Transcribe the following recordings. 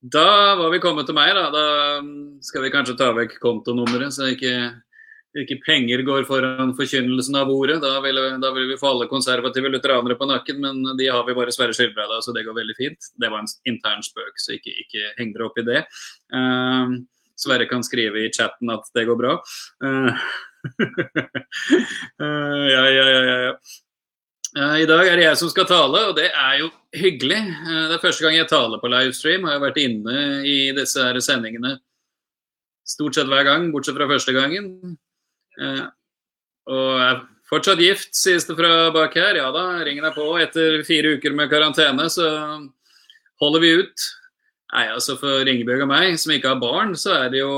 Da var vi kommet til meg, da. Da skal vi kanskje ta vekk kontonummeret, så ikke, ikke penger går foran forkynnelsen av ordet. Da vil, da vil vi få alle konservative lutheranere på nakken, men de har vi bare Sverre Skilbreid av, så det går veldig fint. Det var en intern spøk, så ikke, ikke heng dere opp i det. Uh, Sverre kan skrive i chatten at det går bra. Uh, uh, ja, ja, ja, ja. Ja. I dag er det jeg som skal tale, og det er jo hyggelig. Det er første gang jeg taler på livestream. Jeg har vært inne i disse her sendingene stort sett hver gang, bortsett fra første gangen. Og jeg er fortsatt gift, sies det fra bak her. Ja da, ringen er på. Etter fire uker med karantene, så holder vi ut. Nei, altså For Ingebjørg og meg, som ikke har barn, så er det jo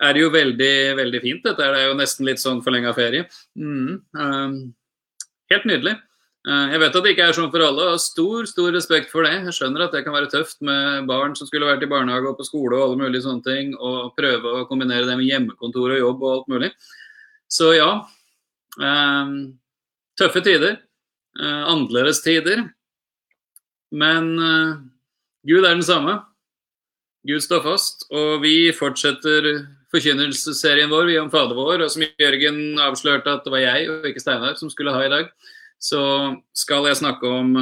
er det jo veldig, veldig fint. Dette er jo nesten litt sånn forlenga ferie. Mm, um, Helt nydelig. Jeg vet at det ikke er sånn for alle, og har stor stor respekt for det. Jeg skjønner at det kan være tøft med barn som skulle vært i barnehage og på skole og alle mulige sånne ting, og prøve å kombinere det med hjemmekontor og jobb og alt mulig. Så ja. Um, tøffe tider. Uh, annerledes tider. Men Gud er den samme. Gud står fast, og vi fortsetter forkynnelsesserien vår om Fader vår, og som Jørgen avslørte at det var jeg og ikke Steinar som skulle ha i dag, så skal jeg snakke om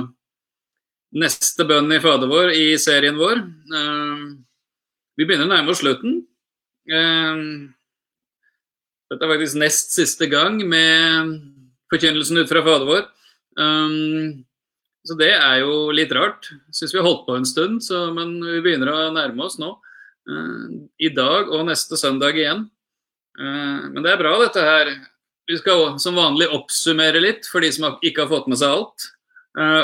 neste bønn i Fader vår i serien vår. Vi begynner å nærme oss slutten. Dette er faktisk nest siste gang med forkynnelsen ut fra Fader vår. Så det er jo litt rart. Syns vi har holdt på en stund, så, men vi begynner å nærme oss nå. I dag og neste søndag igjen. Men det er bra, dette her. Vi skal som vanlig oppsummere litt for de som ikke har fått med seg alt.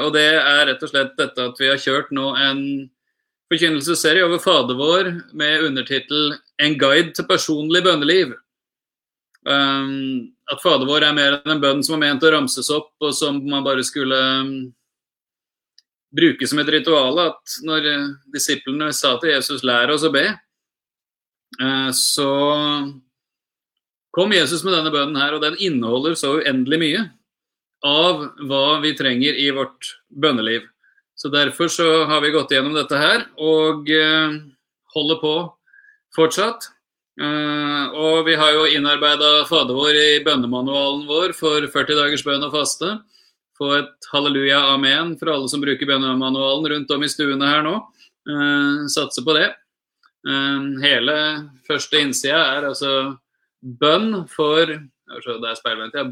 Og det er rett og slett dette at vi har kjørt nå en forkynnelsesserie over Fader vår med undertittel 'En guide til personlig bønneliv'. At Fader vår er mer enn en bønn som er ment å ramses opp, og som man bare skulle bruke som et ritual at når disiplene sa til Jesus 'lær oss å be', så kom Jesus med denne bønnen her, og den inneholder så uendelig mye av hva vi trenger i vårt bønneliv. Så derfor så har vi gått gjennom dette her, og holder på fortsatt. Og vi har jo innarbeida Fader vår i bønnemanualen vår for 40 dagers bønn og faste få et halleluja, amen for alle som bruker bønnemanualen rundt om i stuene her nå. Uh, satser på det. Uh, hele første innsida er altså bønn for Det er speilvendt, ja.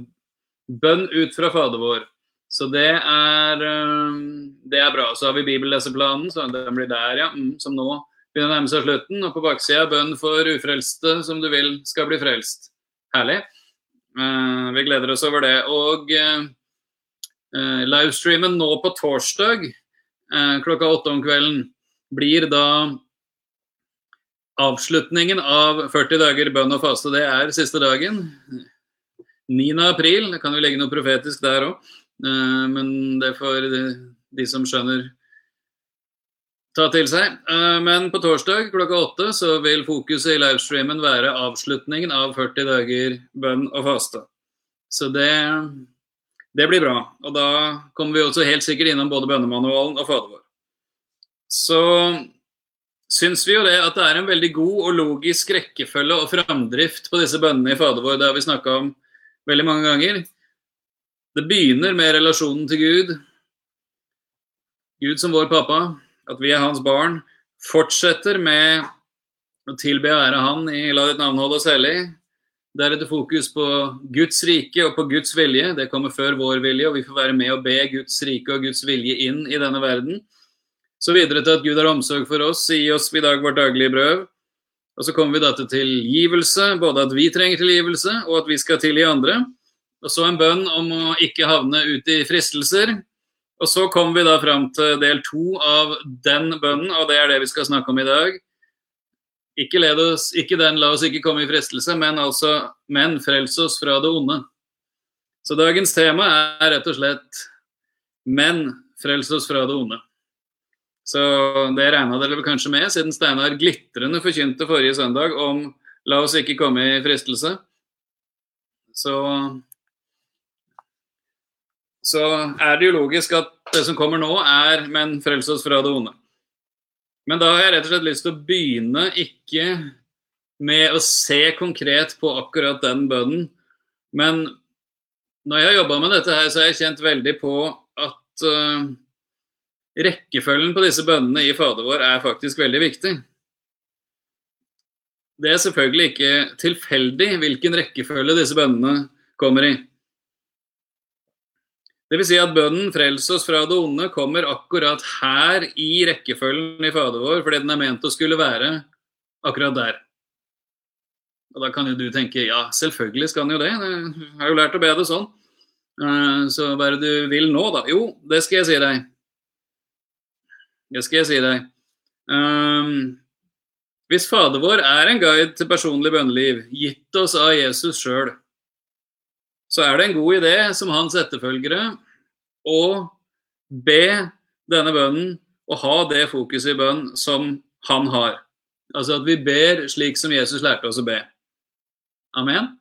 Bønn ut fra Fader vår. Så det er, uh, det er bra. Så har vi bibelleseplanen, så den blir der, ja. Mm, som nå begynner å nærme seg slutten. Og på baksida bønn for ufrelste som du vil skal bli frelst. Herlig. vi gleder oss over det. Og livestreamen nå på torsdag uh, klokka åtte om kvelden blir da avslutningen av 40 dager bønn og faste. Det er siste dagen. 9. april. Det kan jo legge noe profetisk der òg. Uh, men det får de, som skjønner, ta til seg. men på torsdag klokka åtte så vil fokuset i livestreamen være avslutningen av 40 dager bønn og faste. Så det det blir bra. Og da kommer vi også helt sikkert innom både bønnemanualen og Fader vår. Så syns vi jo det at det er en veldig god og logisk rekkefølge og framdrift på disse bønnene i Fader vår. Det har vi snakka om veldig mange ganger. Det begynner med relasjonen til Gud. Gud som vår pappa, at vi er hans barn. fortsetter med å tilbe og ære Han i La ditt navn holde oss hellig. Deretter fokus på Guds rike og på Guds vilje. Det kommer før vår vilje, og vi får være med og be Guds rike og Guds vilje inn i denne verden. Så videre til at Gud har omsorg for oss, gi oss i dag vårt daglige brød. Og så kommer vi da til tilgivelse, både at vi trenger tilgivelse, og at vi skal tilgi andre. Og så en bønn om å ikke havne ut i fristelser. Og så kommer vi da fram til del to av den bønnen, og det er det vi skal snakke om i dag. Ikke, oss, ikke den 'la oss ikke komme i fristelse', men altså 'men frels oss fra det onde'. Så dagens tema er rett og slett 'men frels oss fra det onde'. Så det regna dere kanskje med, siden Steinar glitrende forkynte forrige søndag om 'la oss ikke komme i fristelse'. Så så er det jo logisk at det som kommer nå, er 'men frels oss fra det onde'. Men da har jeg rett og slett lyst til å begynne ikke med å se konkret på akkurat den bønnen, men når jeg har jobba med dette her, så har jeg kjent veldig på at uh, rekkefølgen på disse bønnene i Fader vår er faktisk veldig viktig. Det er selvfølgelig ikke tilfeldig hvilken rekkefølge disse bønnene kommer i. Vil si at bønnen 'frels oss fra det onde' kommer akkurat her i rekkefølgen i Fader vår, fordi den er ment å skulle være akkurat der. Og Da kan jo du tenke ja, selvfølgelig skal den jo det, jeg har jo lært å be det sånn. Eh, så hva er det du vil nå, da? Jo, det skal jeg si deg. Det skal jeg si deg. Um, hvis Fader vår er en guide til personlig bønneliv, gitt oss av Jesus sjøl, så er det en god idé som hans etterfølgere å be denne bønnen og ha det fokuset i bønn som han har. Altså at vi ber slik som Jesus lærte oss å be. Amen.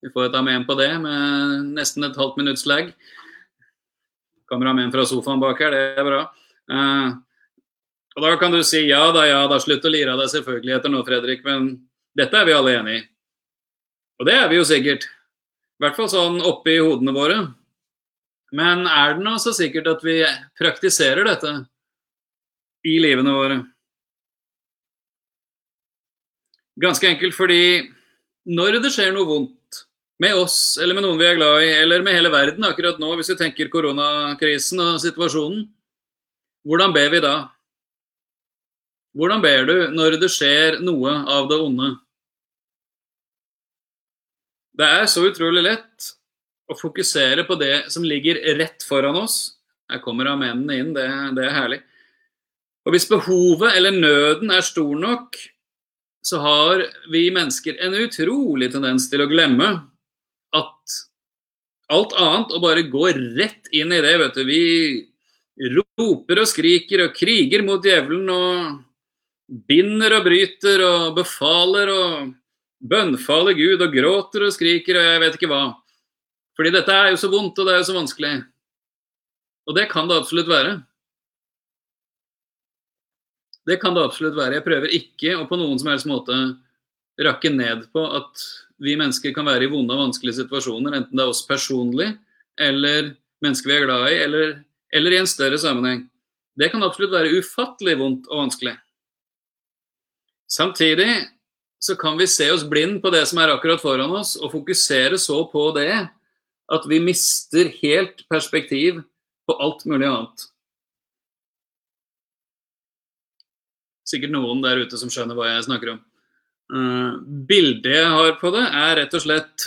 Vi får et amen på det med nesten et halvt minutts lag. Kommer amen fra sofaen bak her, det er bra. Uh, og Da kan du si ja da, ja da, slutt å lire av deg selvfølgeligheter nå, Fredrik, men dette er vi alle enig i. Og det er vi jo sikkert. I hvert fall sånn oppi hodene våre. Men er det nå så sikkert at vi praktiserer dette i livene våre? Ganske enkelt fordi når det skjer noe vondt med oss eller med noen vi er glad i, eller med hele verden akkurat nå, hvis vi tenker koronakrisen og situasjonen, hvordan ber vi da? Hvordan ber du når det skjer noe av det onde? Det er så utrolig lett å fokusere på det som ligger rett foran oss. Her kommer amenene inn, det, det er herlig. Og hvis behovet eller nøden er stor nok, så har vi mennesker en utrolig tendens til å glemme at alt annet og bare gå rett inn i det. vet du. Vi roper og skriker og kriger mot djevelen og binder og bryter og befaler og bønnfaler Gud og gråter og skriker og jeg vet ikke hva. Fordi dette er jo så vondt, og det er jo så vanskelig. Og det kan det absolutt være. Det kan det absolutt være. Jeg prøver ikke å på noen som helst måte rakke ned på at vi mennesker kan være i vonde og vanskelige situasjoner, enten det er oss personlig eller mennesker vi er glad i, eller, eller i en større sammenheng. Det kan absolutt være ufattelig vondt og vanskelig. Samtidig så kan vi se oss blind på det som er akkurat foran oss, og fokusere så på det at vi mister helt perspektiv på alt mulig annet. Sikkert noen der ute som skjønner hva jeg snakker om. Uh, bildet jeg har på det, er rett og slett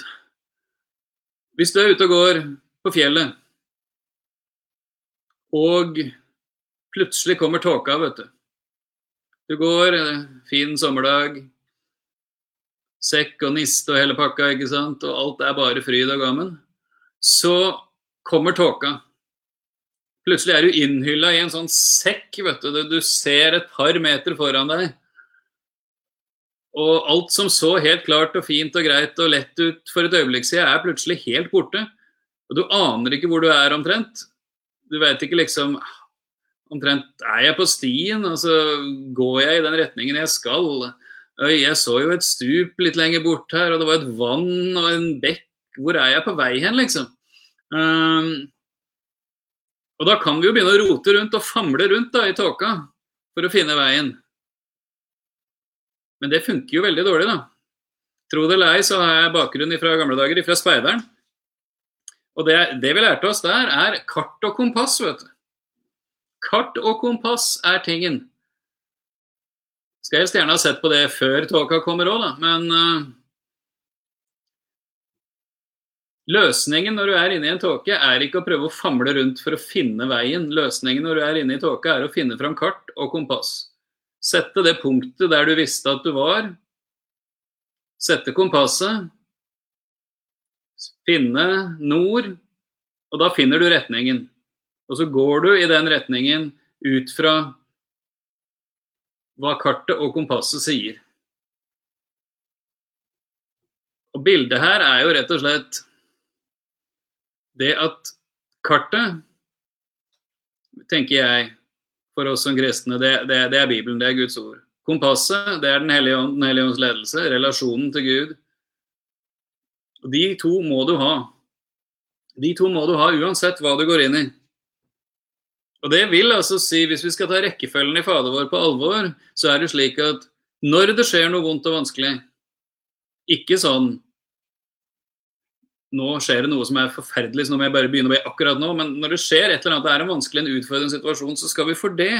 Hvis du er ute og går på fjellet, og plutselig kommer tåka, vet du. Du går, en fin sommerdag, sekk og niste og hele pakka, ikke sant, og alt er bare fryd og gammen, så kommer tåka. Plutselig er du innhylla i en sånn sekk, vet du. Du ser et par meter foran deg. Og alt som så helt klart og fint og greit og lett ut for et øyeblikk siden, er plutselig helt borte. Og du aner ikke hvor du er omtrent. Du vet ikke liksom Omtrent er jeg på stien, og så går jeg i den retningen jeg skal. Jeg så jo et stup litt lenger bort her, og det var et vann og en bekk. Hvor er jeg på vei hen, liksom? Um, og da kan vi jo begynne å rote rundt og famle rundt da, i tåka. for å finne veien. Men det funker jo veldig dårlig, da. Tro det eller ei, så har jeg bakgrunn fra gamle dager, fra speideren. Og det, det vi lærte oss der, er kart og kompass, vet du. Kart og kompass er tingen. Skal helst gjerne ha sett på det før tåka kommer òg, da, men uh, Løsningen når du er inne i en tåke, er ikke å prøve å famle rundt for å finne veien. Løsningen når du er inne i tåka, er å finne fram kart og kompass. Sette det punktet der du visste at du var. Sette kompasset. Finne nord. Og da finner du retningen. Og så går du i den retningen ut fra hva kartet og kompasset sier. Og bildet her er jo rett og slett det at kartet, tenker jeg, for oss som kristne, det, det, det, er Bibelen, det er Guds ord. Kompasset, det er Den hellige ånd, Den hellige ånds ledelse, relasjonen til Gud. Og De to må du ha. De to må du ha uansett hva du går inn i. Og det vil altså si, Hvis vi skal ta rekkefølgen i Fader vår på alvor, så er det slik at når det skjer noe vondt og vanskelig Ikke sånn nå skjer det noe som er forferdelig, så nå må jeg bare begynne å be akkurat nå. Men når det skjer et eller annet, det er en vanskelig, en utfordrende situasjon, så skal vi for det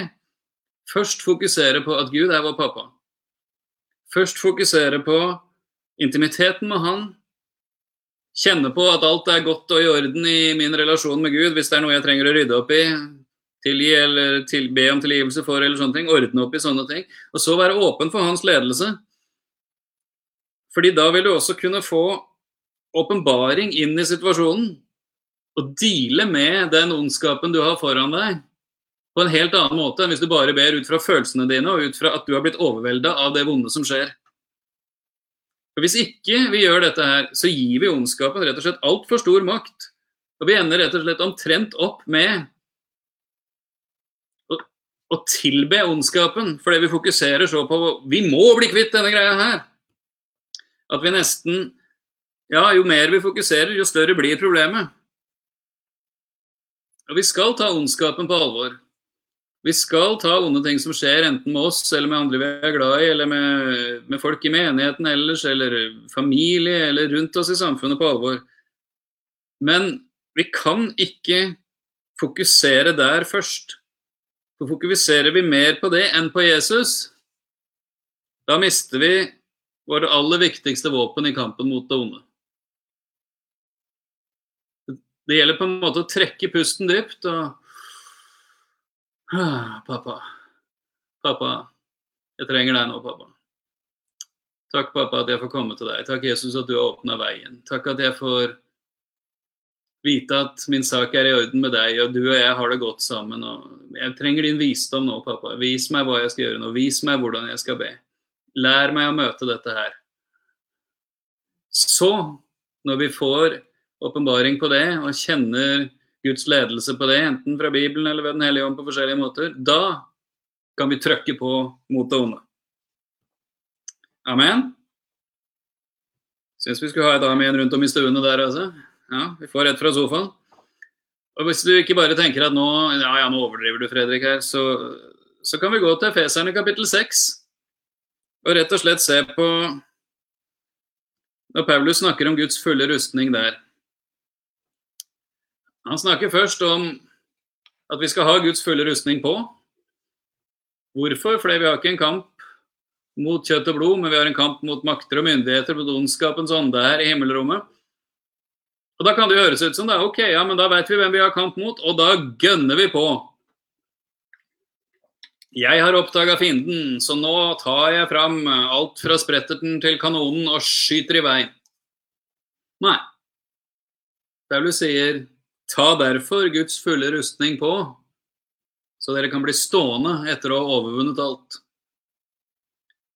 først fokusere på at Gud er vår pappa. Først fokusere på intimiteten med Han. Kjenne på at alt er godt og i orden i min relasjon med Gud. Hvis det er noe jeg trenger å rydde opp i, tilgi eller til, be om tilgivelse for, eller sånne ting. Ordne opp i sånne ting. Og så være åpen for hans ledelse. Fordi da vil du også kunne få åpenbaring inn i situasjonen. Og deale med den ondskapen du har foran deg, på en helt annen måte enn hvis du bare ber ut fra følelsene dine og ut fra at du har blitt overvelda av det vonde som skjer. For Hvis ikke vi gjør dette her, så gir vi ondskapen rett og slett altfor stor makt. Og vi ender rett og slett omtrent opp med å, tilbe ondskapen fordi vi fokuserer så på Vi må bli kvitt denne greia her! At vi nesten ja, jo mer vi fokuserer, jo større blir problemet. Og vi skal ta ondskapen på alvor. Vi skal ta onde ting som skjer, enten med oss eller med andre vi er glad i, eller med, med folk i menigheten ellers, eller familie, eller rundt oss i samfunnet, på alvor. Men vi kan ikke fokusere der først. For fokuserer vi mer på det enn på Jesus, da mister vi våre aller viktigste våpen i kampen mot det onde. Det gjelder på en måte å trekke pusten dypt og Pappa. Pappa. Jeg trenger deg nå, pappa. Takk, pappa, at jeg får komme til deg. Takk, Jesus, at du har åpna veien. Takk at jeg får vite at min sak er i orden med deg, og du og jeg har det godt sammen. og Jeg trenger din visdom nå, pappa. Vis meg hva jeg skal gjøre nå. Vis meg hvordan jeg skal be. Lær meg å møte dette her. Så, når vi får åpenbaring på det, og kjenner Guds ledelse på det, enten fra Bibelen eller ved Den hellige ånd på forskjellige måter, da kan vi trykke på mot det onde. Amen. Syns vi skulle ha et amen rundt om i stuene der, altså. Ja, vi får rett fra sofaen. Og hvis du ikke bare tenker at nå ja, ja, nå overdriver du, Fredrik, her, så, så kan vi gå til Feserne kapittel 6 og rett og slett se på når Paulus snakker om Guds fulle rustning der. Han snakker først om at vi skal ha Guds fulle rustning på. Hvorfor? Fordi vi har ikke en kamp mot kjøtt og blod, men vi har en kamp mot makter og myndigheter, mot ondskapens ånde her i himmelrommet. Og Da kan det høres ut som det er ok, ja, men da vet vi hvem vi har kamp mot, og da gønner vi på. Jeg har oppdaga fienden, så nå tar jeg fram alt fra spretterten til kanonen og skyter i vei. Nei. Paulus sier Ta derfor Guds fulle rustning på, så dere kan bli stående etter å ha overvunnet alt.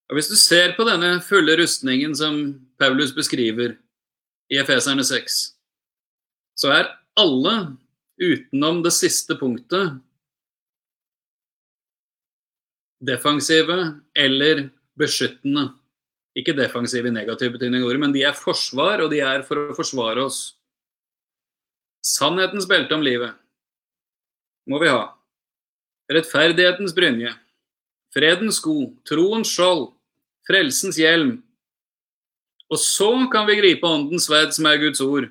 Og Hvis du ser på denne fulle rustningen som Paulus beskriver i Efeserne 6, så er alle utenom det siste punktet defensive eller beskyttende. Ikke defensive i negativ betydning, men de er forsvar, og de er for å forsvare oss. Sannhetens belte om livet må vi ha. Rettferdighetens brynje. fredens sko, troens skjold, frelsens hjelm. Og så kan vi gripe åndens sverd, som er Guds ord,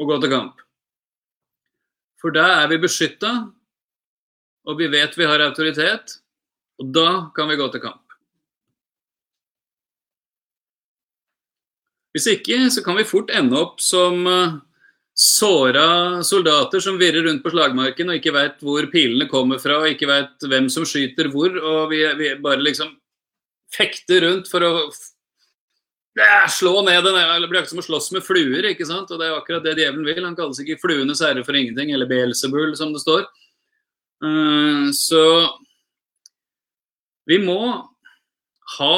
og gå til kamp. For da er vi beskytta, og vi vet vi har autoritet, og da kan vi gå til kamp. Hvis ikke, så kan vi fort ende opp som uh, såra soldater som virrer rundt på slagmarken og ikke veit hvor pilene kommer fra, og ikke veit hvem som skyter hvor, og vi, vi bare liksom fekter rundt for å slå ned den Det blir akkurat som å slåss med fluer, ikke sant? Og det er akkurat det djevelen vil. Han kalles ikke fluenes herre for ingenting, eller Beelzebul, som det står. Uh, så vi må ha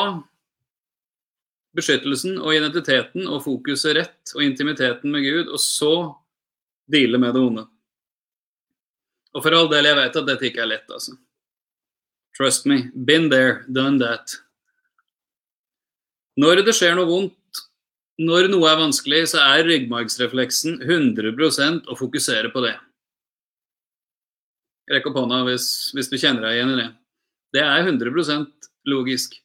beskyttelsen og identiteten og fokuset rett og intimiteten med Gud, og så deale med det onde. Og for all del, jeg vet at dette ikke er lett, altså. Trust me. Been there, done that. Når det skjer noe vondt, når noe er vanskelig, så er ryggmargsrefleksen 100% å fokusere på det. Rekk opp hånda hvis, hvis du kjenner deg igjen i det. Det er 100% logisk.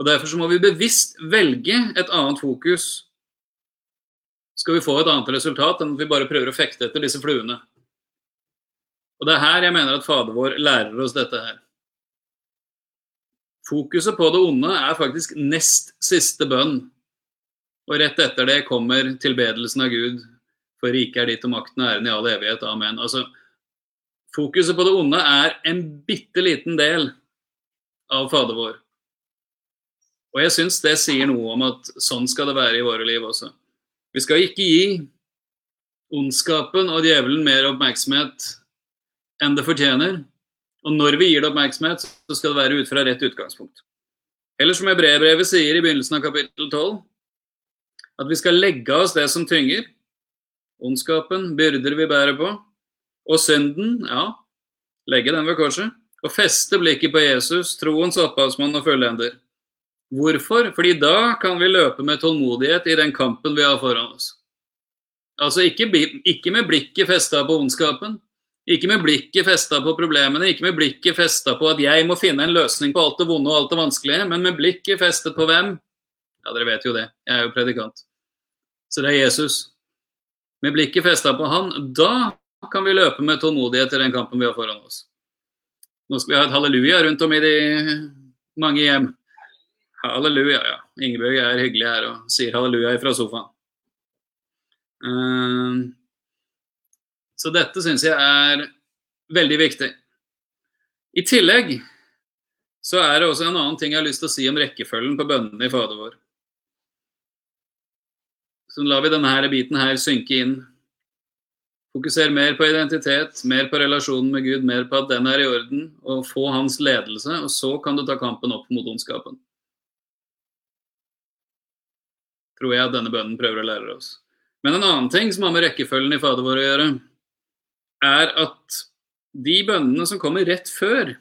Og Derfor så må vi bevisst velge et annet fokus. Skal vi få et annet resultat enn at vi bare prøver å fekte etter disse fluene. Og Det er her jeg mener at Fader vår lærer oss dette her. Fokuset på det onde er faktisk nest siste bønn. Og rett etter det kommer tilbedelsen av Gud, for riket er ditt og makten og æren i all evighet. Amen. Altså, Fokuset på det onde er en bitte liten del av Fader vår. Og jeg syns det sier noe om at sånn skal det være i våre liv også. Vi skal ikke gi ondskapen og djevelen mer oppmerksomhet enn det fortjener. Og når vi gir det oppmerksomhet, så skal det være ut fra rett utgangspunkt. Eller som Hebreerbrevet sier i begynnelsen av kapittel 12, at vi skal legge av oss det som tynger. Ondskapen, byrder vi bærer på. Og synden, ja, legge den ved korset. Og feste blikket på Jesus, troens opphavsmann og fullender. Hvorfor? Fordi da kan vi løpe med tålmodighet i den kampen vi har foran oss. Altså ikke, ikke med blikket festa på ondskapen, ikke med blikket festa på problemene, ikke med blikket festa på at jeg må finne en løsning på alt det vonde og alt det vanskelige, men med blikket festet på hvem? Ja, dere vet jo det. Jeg er jo predikant. Så det er Jesus. Med blikket festa på han, da kan vi løpe med tålmodighet i den kampen vi har foran oss. Nå skal vi ha et halleluja rundt om i de mange hjem. Halleluja, ja. Ingebjørg er hyggelig her og sier halleluja fra sofaen. Uh, så dette syns jeg er veldig viktig. I tillegg så er det også en annen ting jeg har lyst til å si om rekkefølgen på bønnene i Fader vår. Så lar vi denne biten her synke inn. Fokuser mer på identitet, mer på relasjonen med Gud, mer på at den er i orden, og få hans ledelse, og så kan du ta kampen opp mot ondskapen. tror jeg at denne bønnen prøver å lære oss. Men en annen ting som har med rekkefølgen i Fader vår å gjøre, er at de bønnene som kommer rett før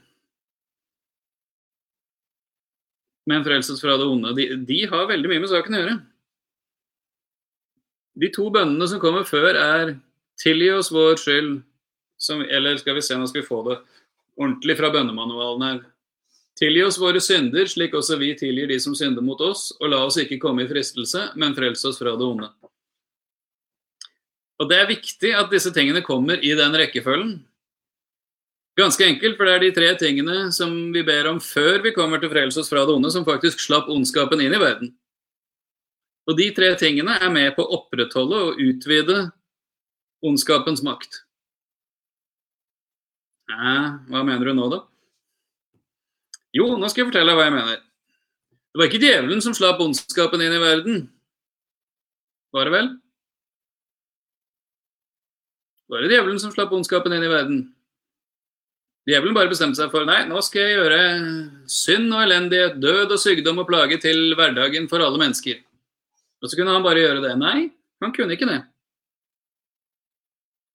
med en frelses fra det onde, de, de, har veldig mye med saken å gjøre. De to bønnene som kommer før, er 'tilgi oss vår skyld', som, eller skal vi se, nå skal vi få det ordentlig fra bønnemanualen her. Tilgi oss våre synder, slik også vi tilgir de som synder mot oss, og la oss ikke komme i fristelse, men frels oss fra det onde. Og Det er viktig at disse tingene kommer i den rekkefølgen. Ganske enkelt, for det er de tre tingene som vi ber om før vi kommer til frelse oss fra det onde, som faktisk slapp ondskapen inn i verden. Og de tre tingene er med på å opprettholde og utvide ondskapens makt. Næ, hva mener du nå, da? Jo, nå skal jeg fortelle deg hva jeg mener. Det var ikke djevelen som slapp ondskapen inn i verden. Var det vel? Var det djevelen som slapp ondskapen inn i verden? Djevelen bare bestemte seg for nei, nå skal jeg gjøre synd og elendighet, død og sykdom og plage til hverdagen for alle mennesker. Og så kunne han bare gjøre det. Nei, han kunne ikke det.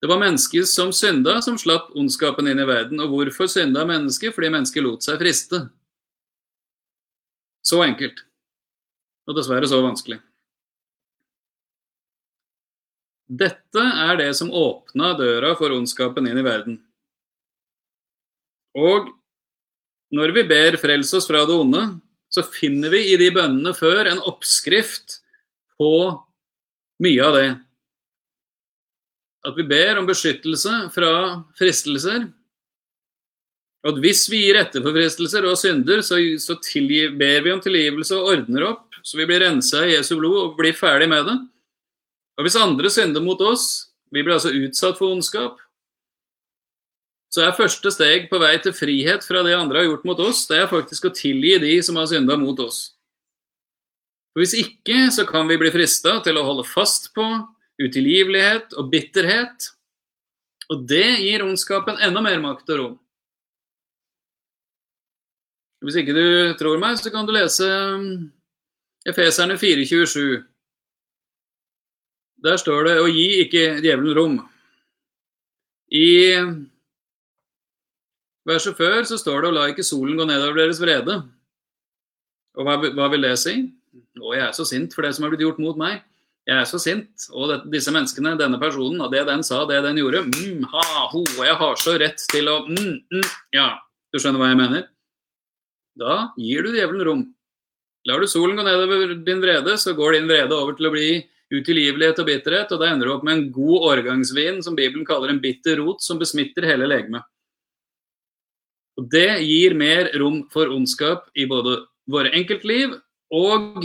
Det var mennesket som synda, som slapp ondskapen inn i verden. Og hvorfor synda mennesket? Fordi mennesket lot seg friste. Så enkelt. Og dessverre så vanskelig. Dette er det som åpna døra for ondskapen inn i verden. Og når vi ber 'frels oss fra det onde', så finner vi i de bønnene før en oppskrift på mye av det. At vi ber om beskyttelse fra fristelser. Og at hvis vi gir etter for fristelser og synder, så, så tilgi, ber vi om tilgivelse og ordner opp, så vi blir rensa i Jesu blod og blir ferdig med det. Og hvis andre synder mot oss, vi blir altså utsatt for ondskap, så er første steg på vei til frihet fra det andre har gjort mot oss, det er faktisk å tilgi de som har synda mot oss. For Hvis ikke, så kan vi bli frista til å holde fast på utilgivelighet og bitterhet. Og det gir ondskapen enda mer makt og rom. Hvis ikke du tror meg, så kan du lese um, Efeserne 427. Der står det 'Å gi ikke djevelen rom'. I verset før så står det 'Å la ikke solen gå nedover deres vrede'. Og hva, hva vil det si? Å, jeg er så sint for det som har blitt gjort mot meg. Jeg er så sint. Og det, disse menneskene, denne personen, og det den sa, det den gjorde mm, ha, ho, jeg har så rett til å mm, mm, Ja, du skjønner hva jeg mener? Da gir du djevelen rom. Lar du solen gå nedover din vrede, så går din vrede over til å bli utilgivelighet og bitterhet, og da ender du opp med en god årgangsvin som Bibelen kaller en bitter rot, som besmitter hele legemet. Og Det gir mer rom for ondskap i både våre enkeltliv og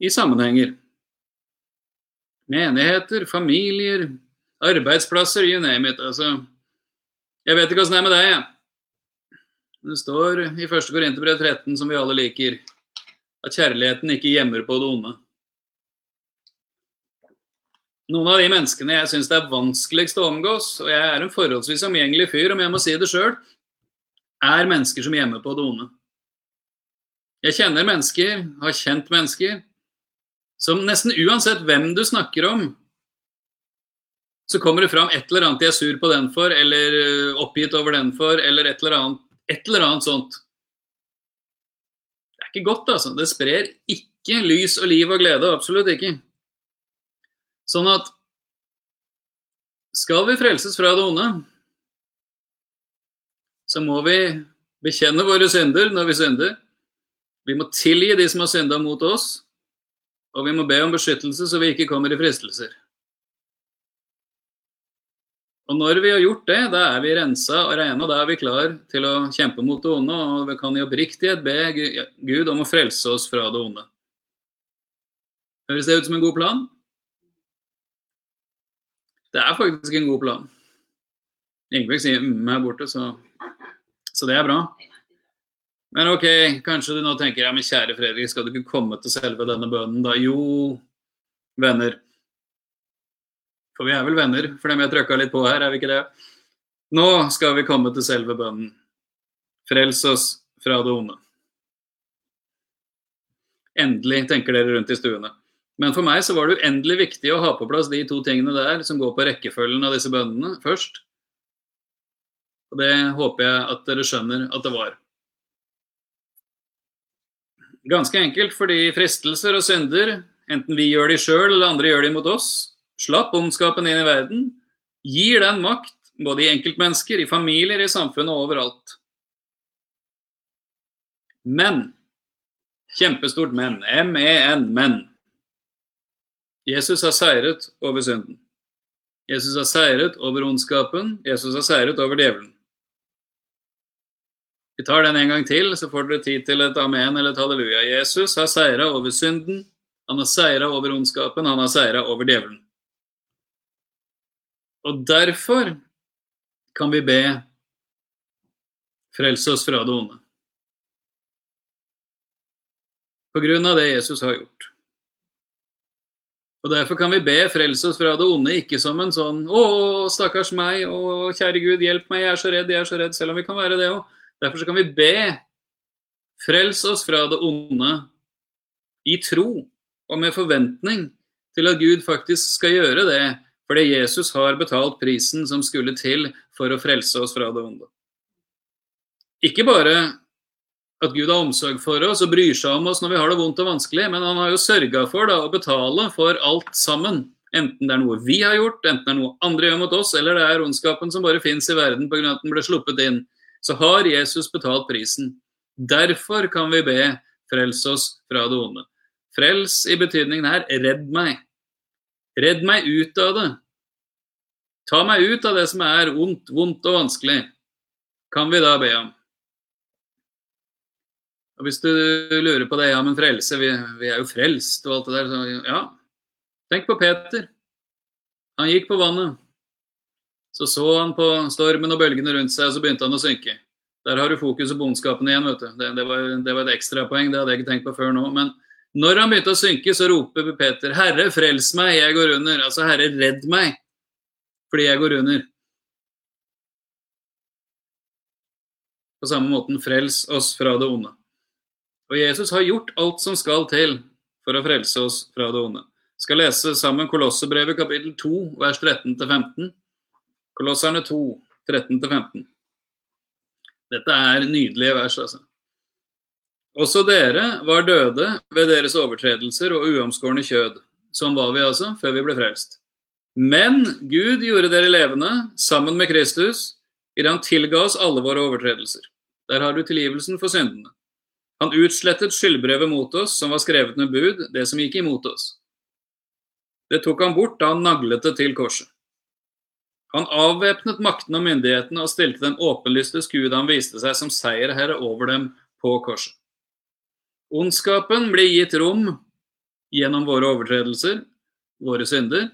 i sammenhenger. Menigheter, familier, arbeidsplasser, you name it. Altså, jeg vet ikke åssen det er med deg, jeg. Det står i 1. Korinterbrev 13, som vi alle liker, at kjærligheten ikke gjemmer på det onde. Noen av de menneskene jeg syns det er vanskeligst å omgås, og jeg er en forholdsvis omgjengelig fyr, om jeg må si det sjøl, er mennesker som gjemmer på det onde. Jeg kjenner mennesker, har kjent mennesker, som nesten uansett hvem du snakker om, så kommer det fram et eller annet de er sur på den for, eller øh, oppgitt over den for, eller et eller annet, et eller annet sånt. Det er ikke godt, altså. Det sprer ikke lys og liv og glede. Absolutt ikke. Sånn at skal vi frelses fra det onde, så må vi bekjenne våre synder når vi synder. Vi må tilgi de som har synda mot oss, og vi må be om beskyttelse så vi ikke kommer i fristelser. Og når vi har gjort det, da er vi rensa og rene, og da er vi klar til å kjempe mot det onde, og vi kan i oppriktighet be Gud om å frelse oss fra det onde. Høres det ut som en god plan? Det er faktisk en god plan. Ingebjørg sier mm her borte, så, så det er bra. Men ok, kanskje du nå tenker ja, men kjære Fredrik, skal du ikke komme til selve denne bønnen, da? Jo, venner. For vi er vel venner, for dem jeg trøkka litt på her, er vi ikke det? Nå skal vi komme til selve bønnen. Frels oss fra det onde. Endelig, tenker dere rundt i stuene. Men for meg så var det uendelig viktig å ha på plass de to tingene der som går på rekkefølgen av disse bøndene først. Og det håper jeg at dere skjønner at det var. Ganske enkelt fordi fristelser og synder, enten vi gjør de sjøl eller andre gjør de mot oss, slapp ondskapen inn i verden, gir den makt både i enkeltmennesker, i familier, i samfunnet og overalt. Men Kjempestort men. M-e-n, men. Jesus har seiret over synden. Jesus har seiret over ondskapen. Jesus har seiret over djevelen. Vi tar den en gang til, så får dere tid til et amen eller et halleluja. Jesus har seira over synden, han har seira over ondskapen, han har seira over djevelen. Og derfor kan vi be frelse oss fra det onde. På grunn av det Jesus har gjort. Og Derfor kan vi be frelse oss fra det onde, ikke som en sånn 'Å, stakkars meg', 'Å, kjære Gud, hjelp meg, jeg er så redd, jeg er så redd', selv om vi kan være det òg. Derfor kan vi be Frels oss fra det onde i tro og med forventning til at Gud faktisk skal gjøre det, fordi Jesus har betalt prisen som skulle til for å frelse oss fra det onde. Ikke bare at Gud har omsorg for oss og bryr seg om oss når vi har det vondt og vanskelig, men han har jo sørga for da, å betale for alt sammen. Enten det er noe vi har gjort, enten det er noe andre gjør mot oss, eller det er ondskapen som bare fins i verden pga. at den ble sluppet inn så har Jesus betalt prisen. Derfor kan vi be frels oss fra det onde. Frels i betydningen her redd meg. Redd meg ut av det. Ta meg ut av det som er ondt, vondt og vanskelig, kan vi da be om. Og Hvis du lurer på det, ja, men frelse, vi, vi er jo frelst og alt det der, så ja. Tenk på Peter. Han gikk på vannet. Så så han på stormen og bølgene rundt seg, og så begynte han å synke. Der har du fokus på bondskapen igjen, vet du. Det, det, var, det var et ekstrapoeng, det hadde jeg ikke tenkt på før nå. Men når han begynte å synke, så roper Peter, 'Herre, frels meg, jeg går under'. Altså, 'Herre, redd meg', fordi jeg går under. På samme måten, frels oss fra det onde. Og Jesus har gjort alt som skal til for å frelse oss fra det onde. Vi skal lese sammen Kolossebrevet kapittel 2, vers 13-15. Kolosserne 2, 13-15. Dette er nydelige vers, altså. Også dere var døde ved deres overtredelser og uomskårne kjød. Sånn var vi altså før vi ble frelst. Men Gud gjorde dere levende sammen med Kristus idet han tilga oss alle våre overtredelser. Der har du tilgivelsen for syndene. Han utslettet skyldbrevet mot oss som var skrevet med bud, det som gikk imot oss. Det tok han bort da han naglet det til korset. Han avvæpnet maktene og myndighetene og stilte dem åpenlyst til skue da han viste seg som seierherre over dem på korset. Ondskapen blir gitt rom gjennom våre overtredelser, våre synder,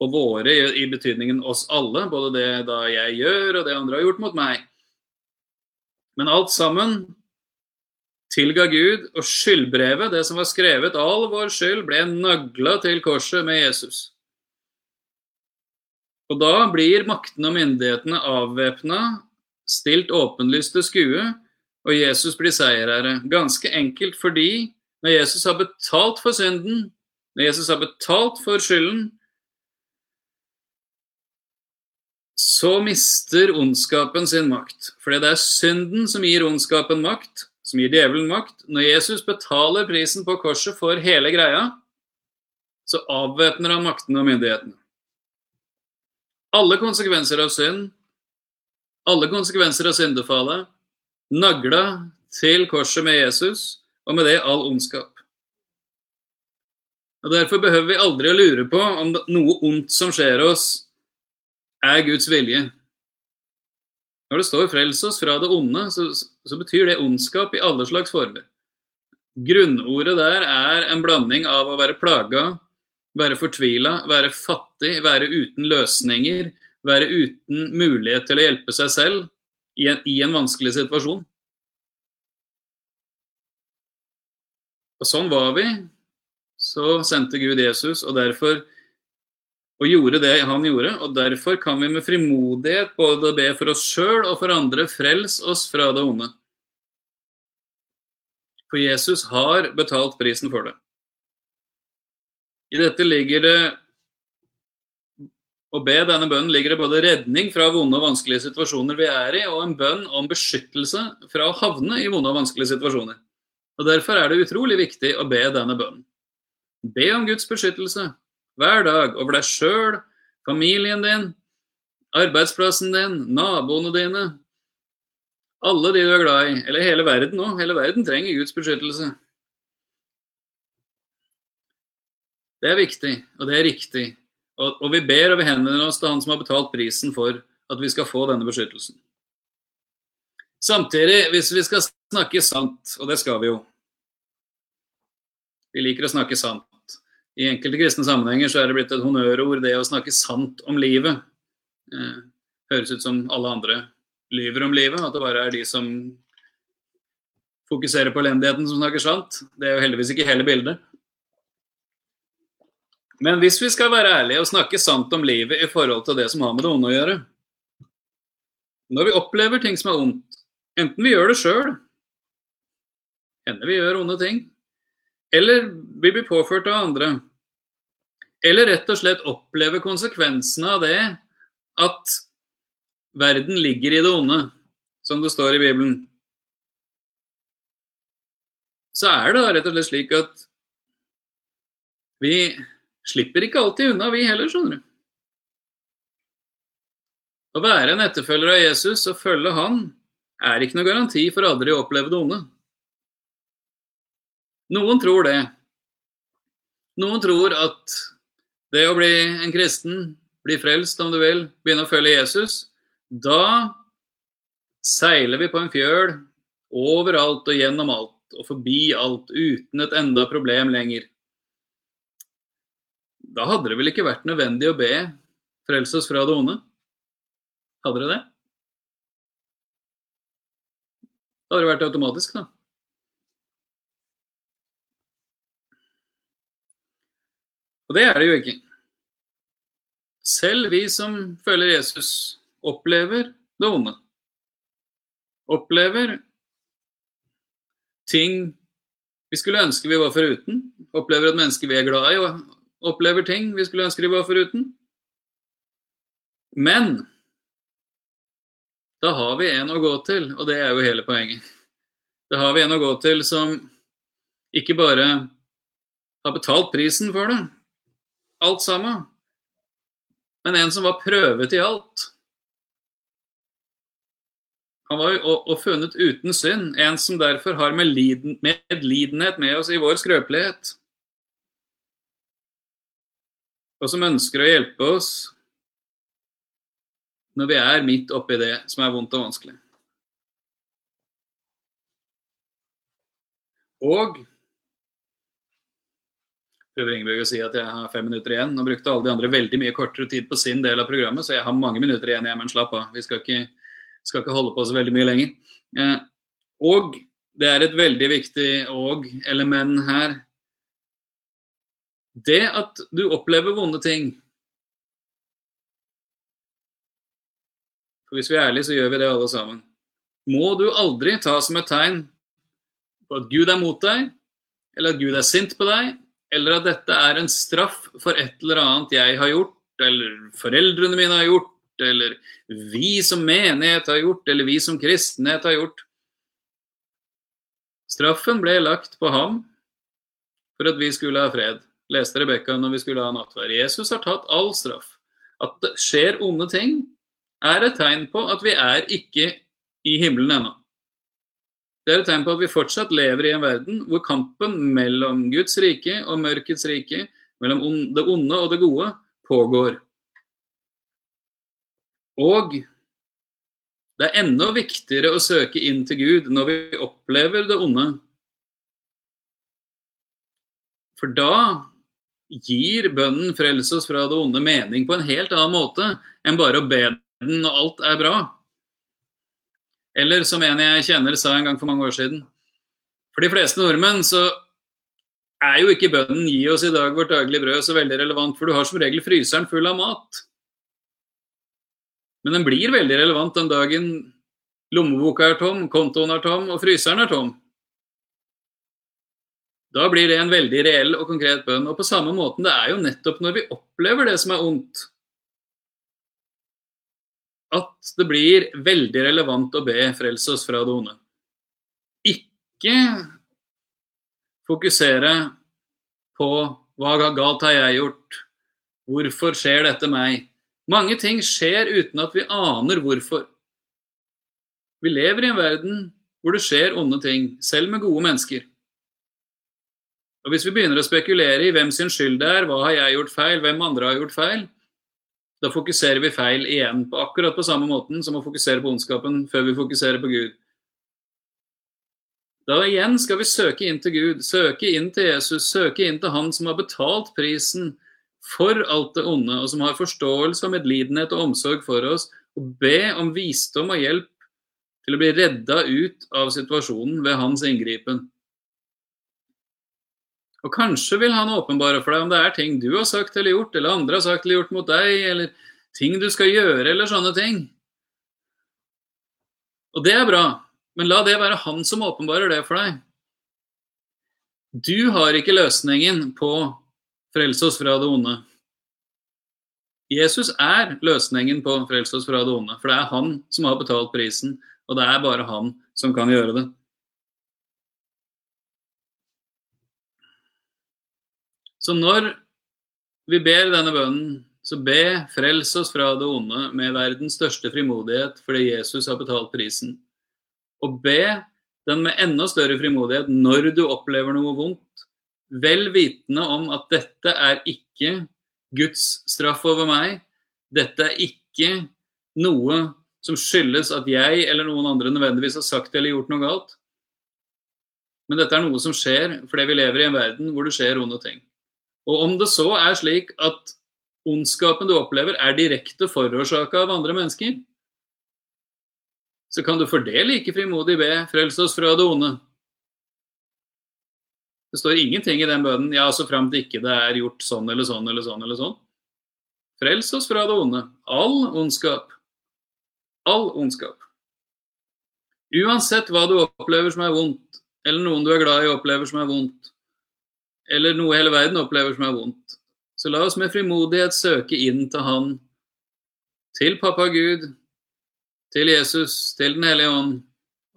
og våre i betydningen oss alle, både det da jeg gjør og det andre har gjort mot meg. Men alt sammen tilga Gud, og skyldbrevet, det som var skrevet, all vår skyld, ble nagla til korset med Jesus. Og da blir maktene og myndighetene avvæpna, stilt åpenlyst til skue, og Jesus blir seierherre. Ganske enkelt fordi når Jesus har betalt for synden, når Jesus har betalt for skylden, så mister ondskapen sin makt. Fordi det er synden som gir ondskapen makt, som gir djevelen makt. Når Jesus betaler prisen på korset for hele greia, så avvæpner han maktene og myndighetene alle konsekvenser av synd, alle konsekvenser av syndefallet, nagla til korset med Jesus, og med det all ondskap. Og Derfor behøver vi aldri å lure på om noe ondt som skjer oss, er Guds vilje. Når det står 'frels oss fra det onde', så, så betyr det ondskap i alle slags former. Grunnordet der er en blanding av å være plaga være fortvila, være fattig, være uten løsninger, være uten mulighet til å hjelpe seg selv i en, i en vanskelig situasjon. Og sånn var vi. Så sendte Gud Jesus, og derfor og gjorde det han gjorde, og derfor kan vi med frimodighet både be for oss sjøl og for andre frels oss fra det onde. For Jesus har betalt prisen for det. I dette ligger det å be denne bønnen ligger det både redning fra vonde og vanskelige situasjoner vi er i, og en bønn om beskyttelse fra å havne i vonde og vanskelige situasjoner. Og Derfor er det utrolig viktig å be denne bønnen. Be om Guds beskyttelse hver dag over deg sjøl, familien din, arbeidsplassen din, naboene dine, alle de du er glad i, eller hele verden òg. Hele verden trenger Guds beskyttelse. Det er viktig, og det er riktig. Og, og vi ber og vi henvender oss til Han som har betalt prisen for at vi skal få denne beskyttelsen. Samtidig, hvis vi skal snakke sant, og det skal vi jo Vi liker å snakke sant. I enkelte kristne sammenhenger så er det blitt et honnørord, det å snakke sant om livet. Eh, høres ut som alle andre lyver om livet, at det bare er de som fokuserer på elendigheten som snakker sant. Det er jo heldigvis ikke hele bildet. Men hvis vi skal være ærlige og snakke sant om livet i forhold til det som har med det onde å gjøre Når vi opplever ting som er ondt, enten vi gjør det sjøl, hender vi gjør onde ting, eller vi blir påført av andre, eller rett og slett opplever konsekvensene av det at verden ligger i det onde, som det står i Bibelen, så er det da rett og slett slik at vi slipper ikke alltid unna, vi heller, skjønner du. Å være en etterfølger av Jesus og følge han er ikke noe garanti for aldri å oppleve det onde. Noen tror det. Noen tror at det å bli en kristen, bli frelst om du vil, begynne å følge Jesus, da seiler vi på en fjøl overalt og gjennom alt og forbi alt uten et enda problem lenger. Da hadde det vel ikke vært nødvendig å be 'frels oss fra det onde? Hadde det det? Da hadde det vært automatisk, da. Og det er det jo ikke. Selv vi som følger Jesus, opplever det onde. Opplever ting vi skulle ønske vi var foruten. Opplever at mennesker vi er glad i, og opplever ting vi skulle ønske de var foruten. Men da har vi en å gå til, og det er jo hele poenget. Da har vi en å gå til som ikke bare har betalt prisen for det, alt sammen, men en som var prøvet i alt. Han var jo og, funnet uten synd, en som derfor har medlidenhet med oss i vår skrøpelighet. Og som ønsker å hjelpe oss når vi er midt oppi det som er vondt og vanskelig. Og prøver Ingeborg å si at jeg har fem minutter igjen. Nå brukte alle de andre veldig mye kortere tid på sin del av programmet, så jeg har mange minutter igjen, jeg, men slapp av. Vi skal ikke skal ikke holde på så veldig mye lenger. Eh, og det er et veldig viktig og-element her. Det at du opplever vonde ting For hvis vi er ærlige, så gjør vi det alle sammen. Må du aldri ta som et tegn på at Gud er mot deg, eller at Gud er sint på deg, eller at dette er en straff for et eller annet jeg har gjort, eller foreldrene mine har gjort, eller vi som menighet har gjort, eller vi som kristenhet har gjort. Straffen ble lagt på ham for at vi skulle ha fred, leste Rebekka når vi skulle ha nattverd. Jesus har tatt all straff. At det skjer onde ting, er et tegn på at vi er ikke i himmelen ennå. Det er et tegn på at vi fortsatt lever i en verden hvor kampen mellom Guds rike og mørkets rike, mellom det onde og det gode, pågår. Og det er enda viktigere å søke inn til Gud når vi opplever det onde. For da gir bønnen 'frels oss fra det onde' mening på en helt annen måte enn bare å be den når alt er bra. Eller som en jeg kjenner sa en gang for mange år siden For de fleste nordmenn så er jo ikke bønnen 'gi oss i dag vårt daglige brød' så veldig relevant, for du har som regel fryseren full av mat. Men den blir veldig relevant den dagen lommeboka er tom, kontoen er tom og fryseren er tom. Da blir det en veldig reell og konkret bønn. Og på samme måten, det er jo nettopp når vi opplever det som er ondt, at det blir veldig relevant å be frelse oss fra det onde. Ikke fokusere på hva galt har jeg gjort, hvorfor skjer dette meg? Mange ting skjer uten at vi aner hvorfor. Vi lever i en verden hvor det skjer onde ting, selv med gode mennesker. Og Hvis vi begynner å spekulere i hvem sin skyld det er, hva har jeg gjort feil, hvem andre har gjort feil, da fokuserer vi feil igjen, på akkurat på samme måten som å fokusere på ondskapen før vi fokuserer på Gud. Da igjen skal vi søke inn til Gud, søke inn til Jesus, søke inn til Han som har betalt prisen for alt det onde, og som har forståelse og medlidenhet og omsorg for oss, og be om visdom og hjelp til å bli redda ut av situasjonen ved hans inngripen. Og kanskje vil han åpenbare for deg om det er ting du har sagt eller gjort, eller andre har sagt eller gjort mot deg, eller ting du skal gjøre, eller sånne ting. Og det er bra, men la det være han som åpenbarer det for deg. Du har ikke løsningen på frelse oss fra det onde. Jesus er løsningen på frelse oss fra det onde, for det er han som har betalt prisen, og det er bare han som kan gjøre det. Så når vi ber denne bønnen Så be, frels oss fra det onde med verdens største frimodighet fordi Jesus har betalt prisen. Og be den med enda større frimodighet når du opplever noe vondt, vel vitende om at dette er ikke Guds straff over meg. Dette er ikke noe som skyldes at jeg eller noen andre nødvendigvis har sagt eller gjort noe galt. Men dette er noe som skjer fordi vi lever i en verden hvor det skjer onde ting. Og om det så er slik at ondskapen du opplever, er direkte forårsaka av andre mennesker, så kan du for det like frimodig be 'Frels oss fra det onde'. Det står ingenting i den bønnen 'ja, så framt ikke det er gjort sånn eller sånn eller sånn'. eller sånn. Frels oss fra det onde. All ondskap. All ondskap. Uansett hva du opplever som er vondt, eller noen du er glad i opplever som er vondt, eller noe hele verden opplever som er vondt, så la oss med frimodighet søke inn til Han, til Pappa Gud, til Jesus, til Den hellige ånd,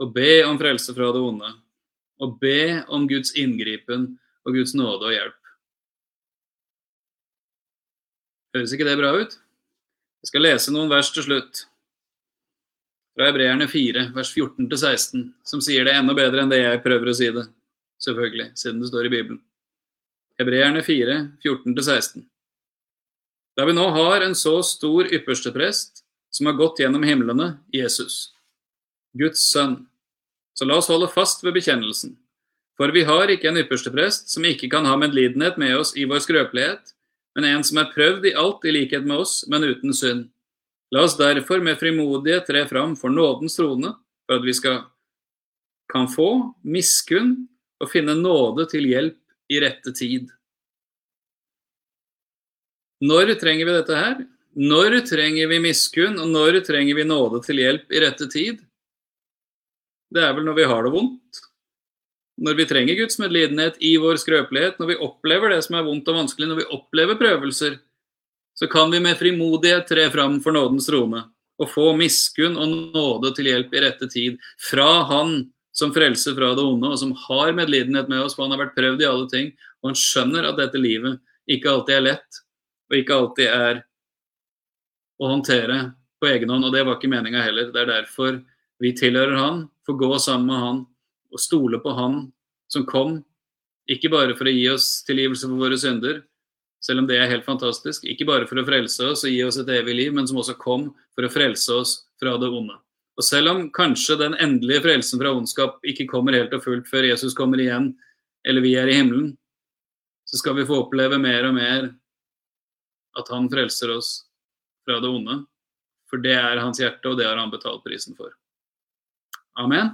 og be om frelse fra det onde. Og be om Guds inngripen og Guds nåde og hjelp. Høres ikke det bra ut? Jeg skal lese noen vers til slutt. Fra Hebreerne 4, vers 14-16, som sier det enda bedre enn det jeg prøver å si det. Selvfølgelig, siden det står i Bibelen. Hebreerne 4, 14-16. Da vi nå har en så stor yppersteprest som har gått gjennom himlene, Jesus, Guds sønn, så la oss holde fast ved bekjennelsen. For vi har ikke en yppersteprest som ikke kan ha medlidenhet med oss i vår skrøpelighet, men en som er prøvd i alt i likhet med oss, men uten synd. La oss derfor med frimodighet tre fram for nådens trone, for at vi skal kan få miskunn og finne nåde til hjelp i rette tid. Når trenger vi dette her? Når trenger vi miskunn, og når trenger vi nåde til hjelp i rette tid? Det er vel når vi har det vondt. Når vi trenger Guds medlidenhet i vår skrøpelighet, når vi opplever det som er vondt og vanskelig, når vi opplever prøvelser, så kan vi med frimodighet tre fram for nådens rome og få miskunn og nåde til hjelp i rette tid fra Han som frelser fra det onde, og som har medlidenhet med oss, for han har vært prøvd i alle ting, og han skjønner at dette livet ikke alltid er lett, og ikke alltid er å håndtere på egen hånd, og det var ikke meninga heller. Det er derfor vi tilhører han, får gå sammen med han og stole på han som kom, ikke bare for å gi oss tilgivelse for våre synder, selv om det er helt fantastisk, ikke bare for å frelse oss og gi oss et evig liv, men som også kom for å frelse oss fra det onde. Og selv om kanskje den endelige frelsen fra ondskap ikke kommer helt og fullt før Jesus kommer igjen, eller vi er i himmelen, så skal vi få oppleve mer og mer at han frelser oss fra det onde. For det er hans hjerte, og det har han betalt prisen for. Amen.